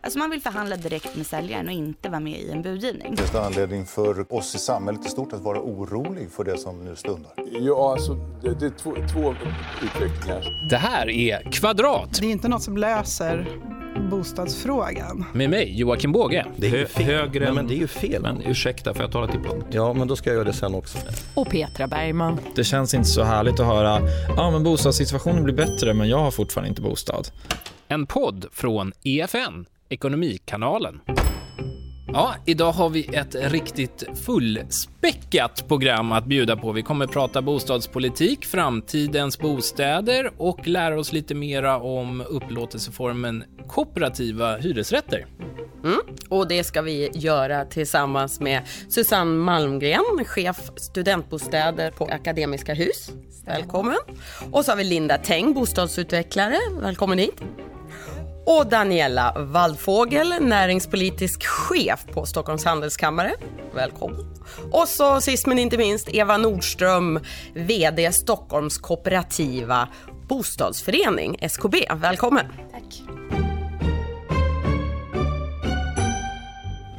Alltså man vill förhandla direkt med säljaren och inte vara med i en budgivning. Finns det anledning för oss i samhället i stort att vara orolig för det som nu stundar? Ja, alltså det, det är två, två utvecklingar. Det här är Kvadrat Det är inte något som löser bostadsfrågan. med mig, Joakim Båge. Det är ju Hö- fel. högre Nej, men det är ju fel. Men ursäkta, får jag tala till punkt? Ja, men då ska jag göra det sen också. Och Petra Bergman. Det känns inte så härligt att höra ja men bostadssituationen blir bättre men jag har fortfarande inte bostad. En podd från EFN, Ekonomikanalen. Ja, idag har vi ett riktigt fullspäckat program att bjuda på. Vi kommer prata bostadspolitik, framtidens bostäder och lära oss lite mera om upplåtelseformen kooperativa hyresrätter. Mm. Och det ska vi göra tillsammans med Susanne Malmgren, chef studentbostäder på Akademiska Hus. Välkommen. Och så har vi Linda Teng, bostadsutvecklare. Välkommen hit. Och Daniela Waldfågel, näringspolitisk chef på Stockholms Handelskammare. Välkommen. Och så sist men inte minst Eva Nordström, VD Stockholms kooperativa bostadsförening, SKB. Välkommen.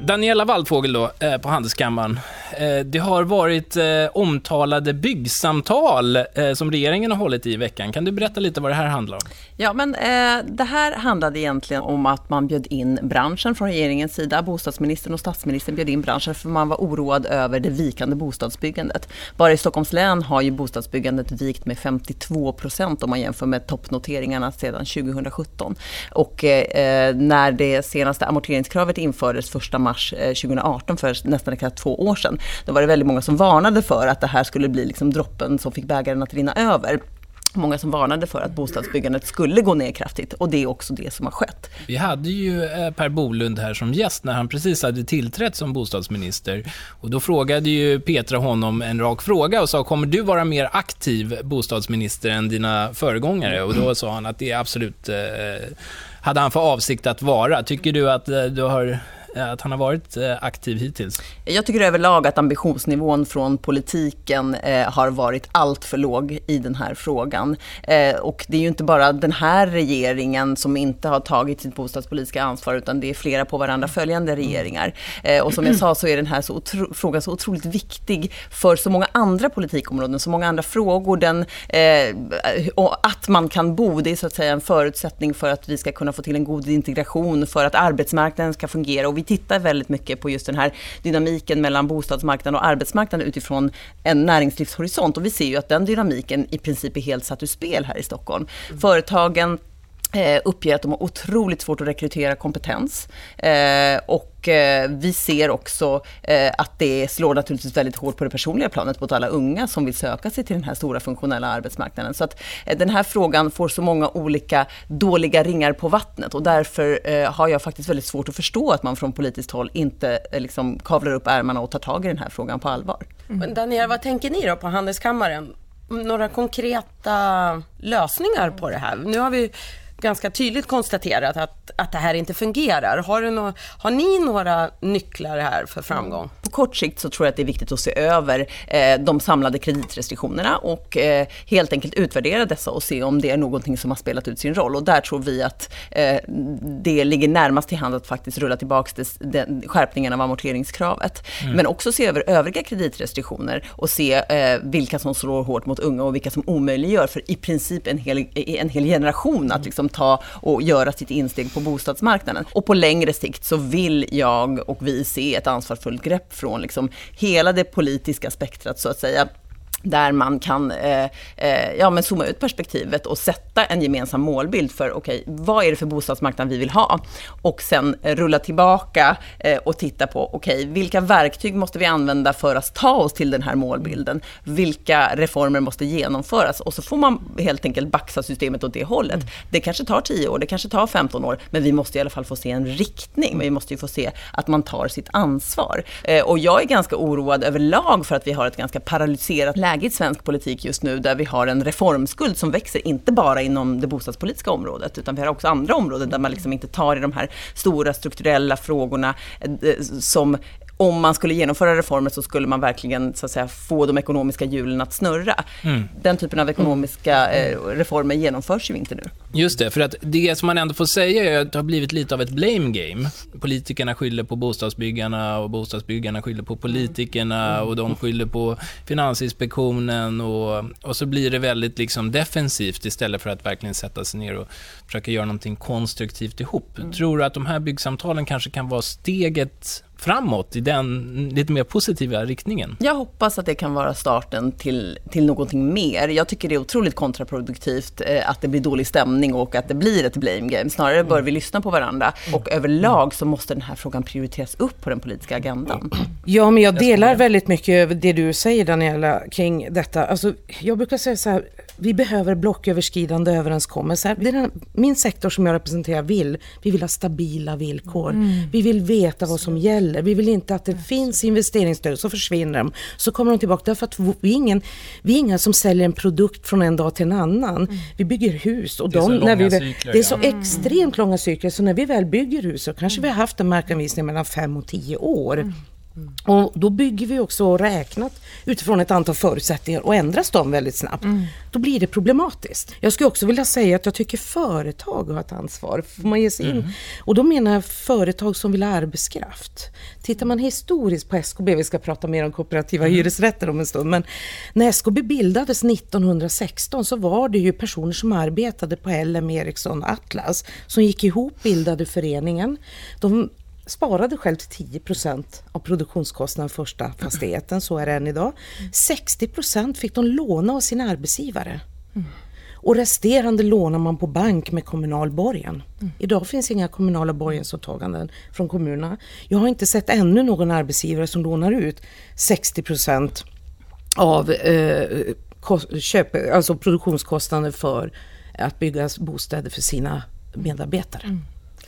Daniela Waldfågel då, eh, på Handelskammaren. Eh, det har varit eh, omtalade byggsamtal eh, som regeringen har hållit i veckan. Kan du berätta lite vad det här handlar om? Ja, men det här handlade egentligen om att man bjöd in branschen från regeringens sida. Bostadsministern och statsministern bjöd in branschen för man var oroad över det vikande bostadsbyggandet. Bara i Stockholms län har ju bostadsbyggandet vikt med 52 procent om man jämför med toppnoteringarna sedan 2017. Och när det senaste amorteringskravet infördes 1 mars 2018, för nästan exakt två år sedan, då var det väldigt många som varnade för att det här skulle bli liksom droppen som fick bägaren att rinna över. Många som varnade för att bostadsbyggandet skulle gå ner kraftigt och det är också det som har skett. Vi hade ju eh, Per Bolund här som gäst när han precis hade tillträtt som bostadsminister. Och då frågade ju Petra honom en rak fråga och sa, kommer du vara mer aktiv bostadsminister än dina föregångare? Och då sa han att det absolut eh, hade han för avsikt att vara. Tycker du att, eh, du har, att han har varit eh, aktiv hittills? Jag tycker överlag att ambitionsnivån från politiken eh, har varit allt för låg i den här frågan. Eh, och det är ju inte bara den här regeringen som inte har tagit sitt bostadspolitiska ansvar, utan det är flera på varandra följande regeringar. Eh, och som jag sa så är den här så otro- frågan så otroligt viktig för så många andra politikområden, så många andra frågor. Den, eh, att man kan bo, det är så att säga en förutsättning för att vi ska kunna få till en god integration, för att arbetsmarknaden ska fungera. Och vi tittar väldigt mycket på just den här dynamiken mellan bostadsmarknaden och arbetsmarknaden utifrån en näringslivshorisont. Och vi ser ju att den dynamiken i princip är helt satt ur spel här i Stockholm. Företagen eh, Eh, uppger att de har otroligt svårt att rekrytera kompetens. Eh, och eh, vi ser också eh, att det slår naturligtvis väldigt hårt på det personliga planet mot alla unga som vill söka sig till den här stora funktionella arbetsmarknaden. Så att eh, den här frågan får så många olika dåliga ringar på vattnet och därför eh, har jag faktiskt väldigt svårt att förstå att man från politiskt håll inte liksom kavlar upp ärmarna och tar tag i den här frågan på allvar. Mm. Men Daniela, vad tänker ni då på Handelskammaren? Några konkreta lösningar på det här? Nu har vi ganska tydligt konstaterat att, att det här inte fungerar. Har, du nå, har ni några nycklar här för framgång? På kort sikt så tror jag att det är viktigt att se över eh, de samlade kreditrestriktionerna och eh, helt enkelt utvärdera dessa och se om det är någonting som har spelat ut sin roll. Och där tror vi att eh, det ligger närmast till hand att faktiskt rulla tillbaka des, den, skärpningen av amorteringskravet. Mm. Men också se över övriga kreditrestriktioner och se eh, vilka som slår hårt mot unga och vilka som omöjliggör för i princip en hel, en hel generation att liksom ta och göra sitt insteg på bostadsmarknaden. Och på längre sikt så vill jag och vi se ett ansvarsfullt grepp från liksom hela det politiska spektrat så att säga där man kan eh, eh, ja, men zooma ut perspektivet och sätta en gemensam målbild för okej, vad är det för bostadsmarknad vi vill ha? Och sen rulla tillbaka eh, och titta på okej, vilka verktyg måste vi använda för att ta oss till den här målbilden? Vilka reformer måste genomföras? Och så får man helt enkelt baxa systemet åt det hållet. Det kanske tar 10 år, det kanske tar 15 år, men vi måste i alla fall få se en riktning. Men vi måste ju få se att man tar sitt ansvar. Eh, och jag är ganska oroad överlag för att vi har ett ganska paralyserat läge i svensk politik just nu, där vi har en reformskuld som växer, inte bara inom det bostadspolitiska området, utan vi har också andra områden där man liksom inte tar i de här stora strukturella frågorna eh, som om man skulle genomföra reformer så skulle man verkligen så att säga, få de ekonomiska hjulen att snurra. Mm. Den typen av ekonomiska eh, reformer genomförs ju inte nu. Just det, för att det som man ändå får säga är att det har blivit lite av ett blame game. Politikerna skyller på bostadsbyggarna och bostadsbyggarna skyller på politikerna och de skyller på Finansinspektionen och, och så blir det väldigt liksom defensivt istället för att verkligen sätta sig ner och försöka göra någonting konstruktivt ihop. Tror du att de här byggsamtalen kanske kan vara steget framåt i den lite mer positiva riktningen? Jag hoppas att det kan vara starten till, till någonting mer. Jag tycker det är otroligt kontraproduktivt eh, att det blir dålig stämning och att det blir ett blame game. Snarare bör vi lyssna på varandra och överlag så måste den här frågan prioriteras upp på den politiska agendan. Ja, men jag delar väldigt mycket av det du säger Daniela kring detta. Alltså, jag brukar säga så här, vi behöver blocköverskridande överenskommelser. Det är den, min sektor som jag representerar vill. Vi vill ha stabila villkor. Mm. Vi vill veta vad som gäller. Vi vill inte att det finns investeringsstöd, så försvinner de. Så kommer de tillbaka. Därför att vi är ingen, vi är ingen som säljer en produkt från en dag till en annan. Vi bygger hus. Och Det är så de, när vi, cykler, det är så ja. extremt långa cykler. Så när vi väl bygger hus så kanske vi har haft en markanvisning mellan fem och tio år. Och då bygger vi också och räknat utifrån ett antal förutsättningar och ändras de väldigt snabbt, då blir det problematiskt. Jag skulle också vilja säga att jag tycker företag har ett ansvar. Får man ge sig in? Och då menar jag företag som vill ha arbetskraft. Tittar man historiskt på SKB, vi ska prata mer om kooperativa hyresrätter om en stund, men när SKB bildades 1916 så var det ju personer som arbetade på LM Ericsson Atlas som gick ihop, bildade föreningen. De sparade själv till 10% av produktionskostnaden första fastigheten, så är det än idag. 60% fick de låna av sina arbetsgivare. Och resterande lånar man på bank med kommunal borgen. Idag finns inga kommunala borgensåtaganden från kommunerna. Jag har inte sett ännu någon arbetsgivare som lånar ut 60% av eh, köp, alltså produktionskostnader för att bygga bostäder för sina medarbetare.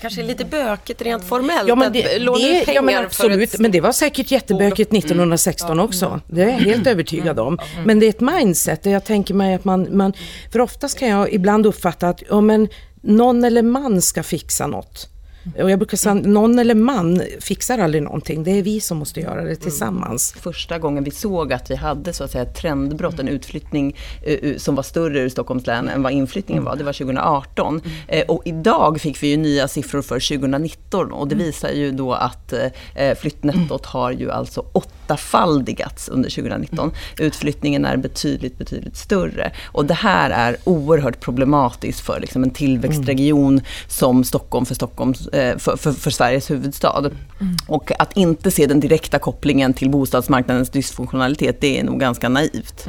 Kanske lite bökigt rent formellt Ja men, att det, låna ut det, pengar ja, men för absolut, ett men det var säkert jättebökigt 1916 också. Det är jag helt övertygad om. Men det är ett mindset där jag tänker mig att man, man för oftast kan jag ibland uppfatta att ja, men någon eller man ska fixa något. Och jag brukar säga någon eller man fixar aldrig någonting. Det är vi som måste göra det tillsammans. Första gången vi såg att vi hade så att säga ett trendbrott, en utflyttning eh, som var större ur Stockholms län än vad inflyttningen var, det var 2018. Eh, och idag fick vi ju nya siffror för 2019 och det visar ju då att eh, flyttnettot har ju alltså åttafaldigats under 2019. Utflyttningen är betydligt, betydligt större. Och det här är oerhört problematiskt för liksom en tillväxtregion som Stockholm för Stockholms eh, för, för, för Sveriges huvudstad. Och att inte se den direkta kopplingen till bostadsmarknadens dysfunktionalitet, det är nog ganska naivt.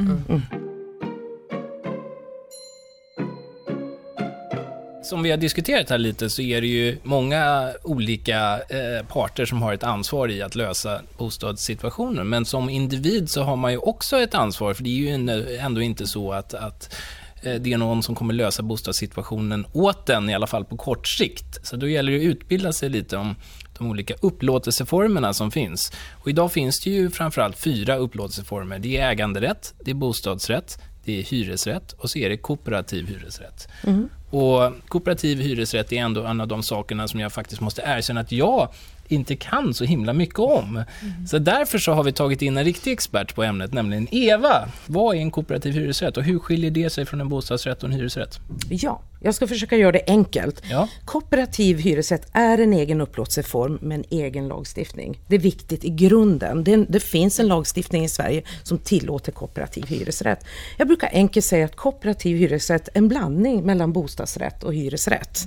Som vi har diskuterat här lite så är det ju många olika eh, parter som har ett ansvar i att lösa bostadssituationen. Men som individ så har man ju också ett ansvar, för det är ju en- ändå inte så att, att eh, Eh, det är någon som kommer lösa bostadssituationen åt den, i alla fall på kort sikt. Så då gäller det att utbilda sig lite om de olika upplåtelseformerna som finns. Och idag finns det ju framförallt fyra upplåtelseformer. Det är äganderätt, det är bostadsrätt, det är hyresrätt och så är det kooperativ hyresrätt. Mm. Och kooperativ hyresrätt är ändå en av de sakerna som jag faktiskt måste erkänna att jag inte kan så himla mycket om. Så därför så har vi tagit in en riktig expert på ämnet, nämligen Eva. Vad är en kooperativ hyresrätt och hur skiljer det sig från en bostadsrätt och en hyresrätt? Ja, jag ska försöka göra det enkelt. Ja. Kooperativ hyresrätt är en egen upplåtelseform med en egen lagstiftning. Det är viktigt i grunden. Det, det finns en lagstiftning i Sverige som tillåter kooperativ hyresrätt. Jag brukar enkelt säga att kooperativ hyresrätt är en blandning mellan bostadsrätt bostadsrätt och hyresrätt.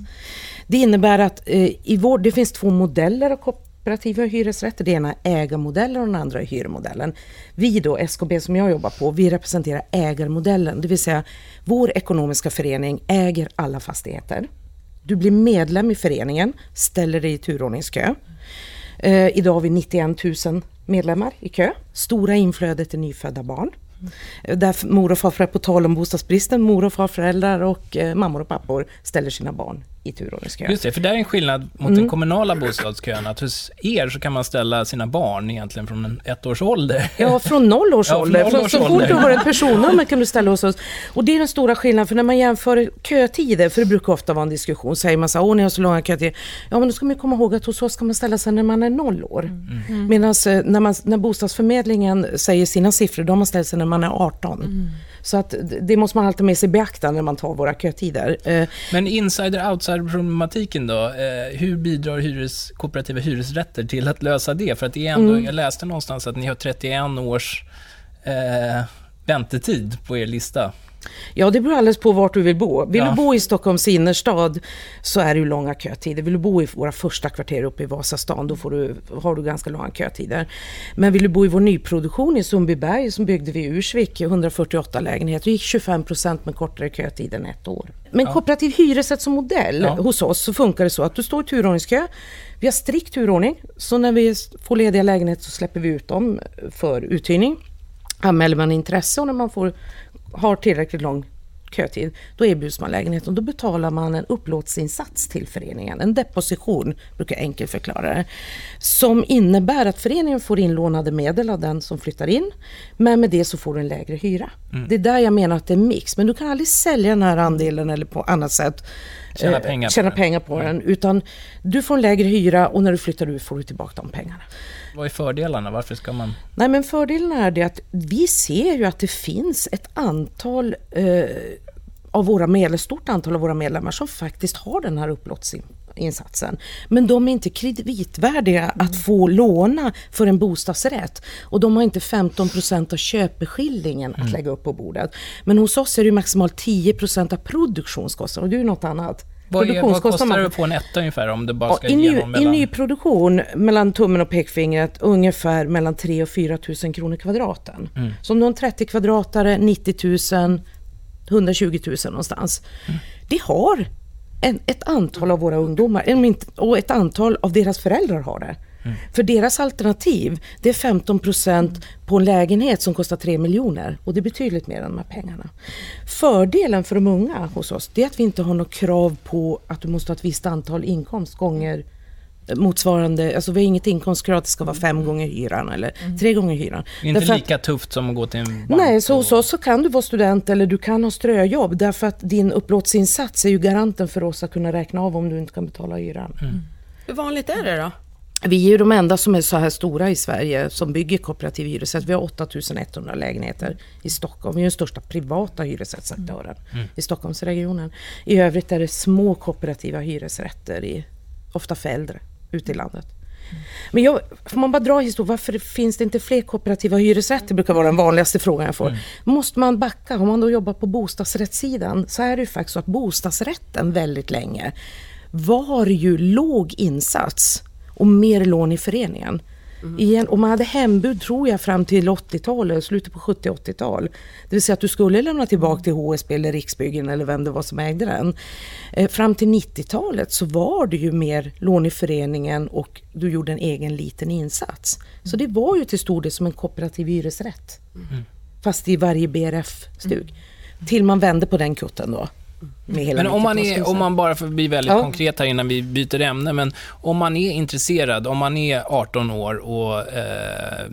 Det innebär att eh, i vår, det finns två modeller av kooperativa hyresrätter. Det ena är ägarmodellen och den andra är hyrmodellen. Vi då, SKB som jag jobbar på, vi representerar ägarmodellen. Det vill säga, vår ekonomiska förening äger alla fastigheter. Du blir medlem i föreningen, ställer dig i turordningskö. Eh, idag har vi 91 000 medlemmar i kö. Stora inflödet är nyfödda barn. Eh, där mor och farföräldrar, på tal om bostadsbristen, mor och farföräldrar och eh, mammor och pappor ställer sina barn i turordningskö. Just det, för det är en skillnad mot Mm. den kommunala bostadskön. Att hos er så kan man ställa sina barn egentligen från en ett års ålder. Ja, från noll års Ja, ålder. noll Från års så fort ålder. du har ett personnummer kan du ställa hos oss. Och det är den stora skillnaden, för när man jämför kötider, för det brukar ofta vara en diskussion, säger man så här, åh ni har så långa kötider. Ja, men då ska man ju komma ihåg att hos oss ska man ställa sig när man är noll år. Mm. Medan eh, när, man, när bostadsförmedlingen säger sina siffror, då har man ställt sig när man är 18. Mm. Så att det- måste man alltid med sig i beaktande när man tar våra kötider. Eh, Men insider-outsider-problematiken då? Eh, hur bidrar hyres, kooperativa hyresrätter till att lösa det? För att det är ändå, Mm. jag läste någonstans att ni har 31 års eh, väntetid på er lista. Ja, det beror alldeles på vart du vill bo. Vill Ja. du bo i Stockholms innerstad så är det ju långa kötider. Vill du bo i våra första kvarter uppe i Vasastan, då får du, har du ganska långa kötider. Men vill du bo i vår nyproduktion i Sundbyberg, som byggde vi i Ursvik, 148 lägenheter, då gick 25 procent med kortare kötid än ett år. Men kooperativ hyresrätt som modell Ja. hos oss så funkar det så att du står i turordningskö. Vi har strikt turordning, så när vi får lediga lägenheter så släpper vi ut dem för uthyrning. Anmäler man intresse och när man får, har tillräckligt lång kötid, då erbjuds man lägenheten. Då betalar man en upplåtelseinsats till föreningen, en deposition, brukar jag enkelt förklara det. Som innebär att föreningen får inlånade medel av den som flyttar in, men med det så får du en lägre hyra. Mm. Det är där jag menar att det är mix, men du kan aldrig sälja den här andelen eller på annat sätt Tjäna eh, pengar på tjäna den. pengar på den. Utan du får en lägre hyra och när du flyttar ut får du tillbaka de pengarna. Vad är fördelarna? Varför ska man... Nej men fördelen är det att vi ser ju att det finns ett antal eh, av våra medlemmar, stort antal av våra medlemmar som faktiskt har den här upplåtelseinsatsen. Men de är inte kreditvärdiga att få låna för en bostadsrätt. Och de har inte 15% av köpeskillingen att lägga upp på bordet. Men hos oss är det maximalt 10% av produktionskostnaden och det är ju något annat. Vad, är, vad kostar det på en etta ungefär om det bara Ja, ska i, ny, igenom I mellan... nyproduktion, mellan tummen och pekfingret, ungefär mellan 3 och 4 000 kronor kvadraten. Mm. Så om du har en 30 kvadratare, 90 000, 120 000 någonstans. Mm. Det har en, ett antal av våra ungdomar, och ett antal av deras föräldrar har det. Mm. För deras alternativ, det är 15 procent på en lägenhet som kostar 3 miljoner. Och det är betydligt mer än de här pengarna. Fördelen för de unga hos oss, det är att vi inte har något krav på att du måste ha ett visst antal inkomst gånger motsvarande, alltså vi har inget inkomstkrav att det ska vara fem gånger hyran eller tre gånger hyran. Det är inte Därför att- lika tufft som att gå till en bank. Nej, så och- hos oss så kan du vara student eller du kan ha ströjobb därför att din upplåtelseinsats är ju garanten för oss att kunna räkna av om du inte kan betala hyran. Hur vanligt är det då? Vi är ju de enda som är så här stora i Sverige som bygger kooperativ hyresrätt. Vi har 8100 lägenheter i Stockholm. Vi är den största privata hyresrättsaktören i Stockholmsregionen. I övrigt är det små kooperativa hyresrätter, i, ofta för äldre, ute i landet. Men jag, får man bara dra historien, varför finns det inte fler kooperativa hyresrätter? brukar vara den vanligaste frågan jag får. Måste man backa, om man då jobbar på bostadsrättssidan, så är det ju faktiskt så att bostadsrätten väldigt länge var ju låg insats och mer lån i föreningen. Igen, och man hade hembud tror jag fram till 80-talet, slutet på 70-80-tal. Det vill säga att du skulle lämna tillbaka till HSB eller Riksbyggen eller vem det var som ägde den. Eh, fram till 90-talet så var det ju mer lån i föreningen och du gjorde en egen liten insats. Så det var ju till stor del som en kooperativ hyresrätt. Fast i varje BRF-stug. Till man vände på den kutten då. Men om man, 90-talskrisen. är, om man bara får bli väldigt Ja. konkret här innan vi byter ämne, men om man är intresserad, om man är 18 år och eh,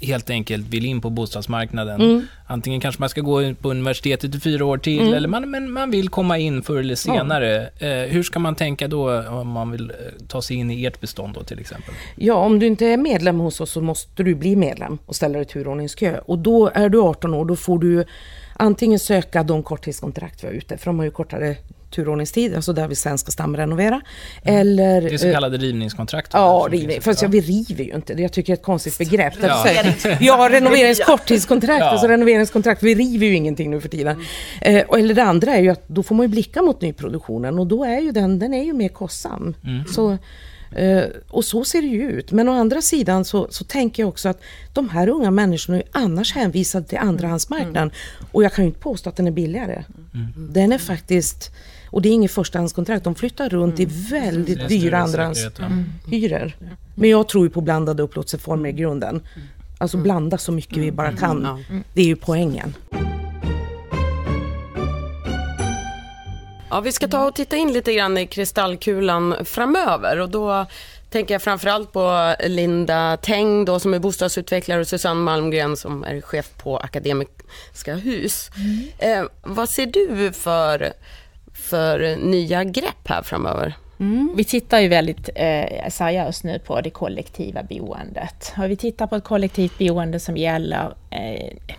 helt enkelt vill in på bostadsmarknaden. Mm. Antingen kanske man ska gå på universitetet i fyra år till, Mm. eller man, men man vill komma in förr eller senare. Eh, hur ska man tänka då om man vill eh, ta sig in i ert bestånd då till exempel? Ja, om du inte är medlem hos oss så måste du bli medlem och ställa dig i turordningskö. Och då är du 18 år, då får du antingen söka de korttidskontrakt vi har ute, för de har ju kortare turordningstid, alltså där vi sen ska stamrenovera. Eller... Mm. Det är så eh, kallade rivningskontrakt. Ja, rivning. Fast Ja. ja, vi river ju inte. Det jag tycker jag är ett konstigt begrepp. Ja. Jag, Ja, renoveringskorttidskontrakt. Ja. Alltså renoveringskontrakt. Vi river ju ingenting nu för tiden. Eh, och- eller det andra är ju att då får man ju blicka mot nyproduktionen och då är ju den, den är ju mer kostsam. Så, eh, och så ser det ju ut. Men å andra sidan så, så tänker jag också att de här unga människorna är annars hänvisade till andrahandsmarknaden. Och jag kan ju inte påstå att den är billigare. Den är faktiskt, och det är inget förstahandskontrakt, de flyttar runt i väldigt dyra andrahandshyror. ja. Men jag tror ju på blandade upplåtelseformer i grunden. Alltså blanda så mycket vi bara kan. Det är ju poängen. Ja, vi ska ta och titta in lite grann i kristallkulan framöver och då tänker jag framförallt på Linda Teng då som är bostadsutvecklare och Susanne Malmgren som är chef på Akademiska Hus. Eh, vad ser du för, för nya grepp här framöver? Mm. Vi tittar ju väldigt eh, seriöst nu på det kollektiva boendet. Och vi tittar på ett kollektivt boende som gäller eh,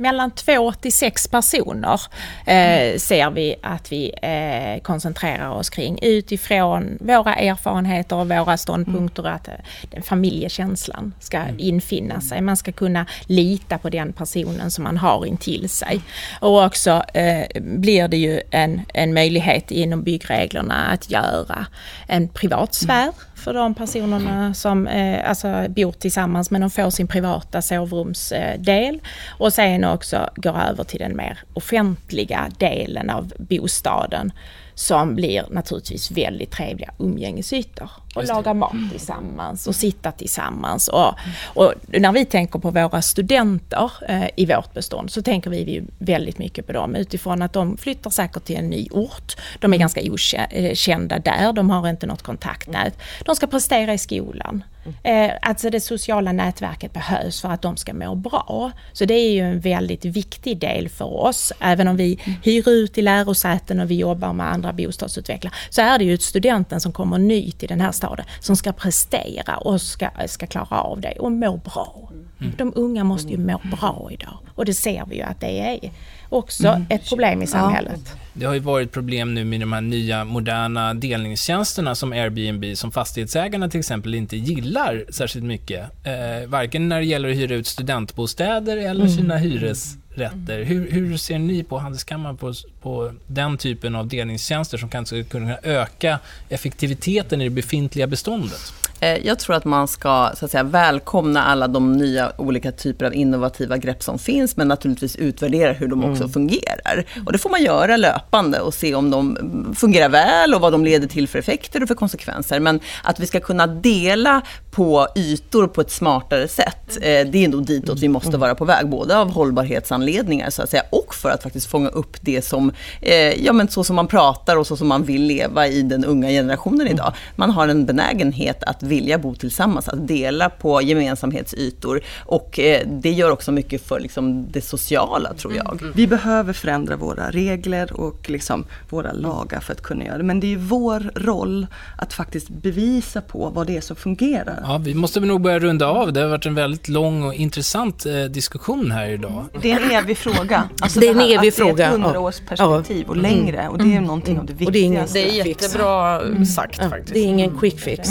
mellan två till sex personer eh, ser vi att vi eh, koncentrerar oss kring utifrån våra erfarenheter och våra ståndpunkter att eh, den familjekänslan ska Mm. infinna sig. Man ska kunna lita på den personen som man har intill sig. Och också eh, blir det ju en, en möjlighet inom byggreglerna att göra en privat sfär för de personerna som eh, alltså bor tillsammans men de får sin privata sovrumsdel och sen också går över till den mer offentliga delen av bostaden som blir naturligtvis väldigt trevliga umgängesytor. Och laga mat tillsammans och sitta tillsammans. Och, och när vi tänker på våra studenter eh, i vårt bestånd så tänker vi ju väldigt mycket på dem utifrån att de flyttar säkert till en ny ort. De är ganska okända där, de har inte något kontaktnät. De ska prestera i skolan. Eh, alltså det sociala nätverket behövs för att de ska må bra. Så det är ju en väldigt viktig del för oss. Även om vi hyr ut i lärosäten och vi jobbar med andra bostadsutvecklare så är det ju studenten som kommer ny till den här staden som ska prestera och ska, ska klara av det och må bra. De unga måste ju må bra idag och det ser vi ju att det är också Mm. ett problem i samhället. Det har ju varit problem nu med de här nya moderna delningstjänsterna som Airbnb som fastighetsägarna till exempel inte gillar särskilt mycket. Eh, varken när det gäller att hyra ut studentbostäder eller Mm. sina hyresrätter. Hur, hur ser ni på Handelskammaren på, på den typen av delningstjänster som kanske skulle kunna öka effektiviteten i det befintliga beståndet? Eh, Jag tror att man ska så att säga, välkomna alla de nya olika typer av innovativa grepp som finns, men naturligtvis utvärdera hur de också fungerar. Och det får man göra löpande och se om de mm, fungerar väl och vad de leder till för effekter och för konsekvenser. Men att vi ska kunna dela på ytor på ett smartare sätt, eh, det är nog ditåt vi måste vara på väg, både av hållbarhetsanledningar så att säga, och för att faktiskt fånga upp det som, eh, ja men så som man pratar och så som man vill leva i den unga generationen idag. Man har en benägenhet att vilja bo tillsammans, att dela på gemensamhetsytor och eh, det gör också mycket för liksom, det sociala tror jag. Vi behöver förändra våra regler och liksom våra lagar för att kunna göra det. Men det är ju vår roll att faktiskt bevisa på vad det är som fungerar. Ja, vi måste nog börja runda av. Det har varit en väldigt lång och intressant eh, diskussion här idag. Det är en evig fråga. Alltså Det är en evig att Det fråga, är ja. ett hundraårsperspektiv och längre och det är någonting av det Och det är ingen viktigaste. Det är jättebra sagt Ja, faktiskt. det är ingen quick fix.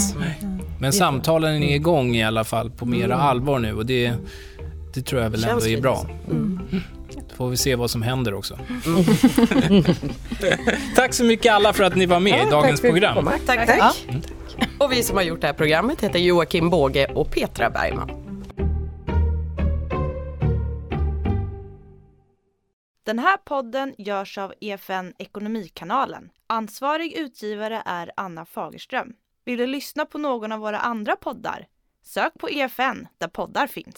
Men samtalen är igång i alla fall på mera Mm. allvar nu och det, det tror jag väl Känns ändå är bra. Mm. Då får vi se vad som händer också. tack så mycket alla för att ni var med i dagens program. Tack, tack. Och vi som har gjort det här programmet heter Joakim Båge och Petra Bergman. Den här podden görs av EFN Ekonomikanalen. Ansvarig utgivare är Anna Fagerström. Vill du lyssna på någon av våra andra poddar? Sök på EFN där poddar finns.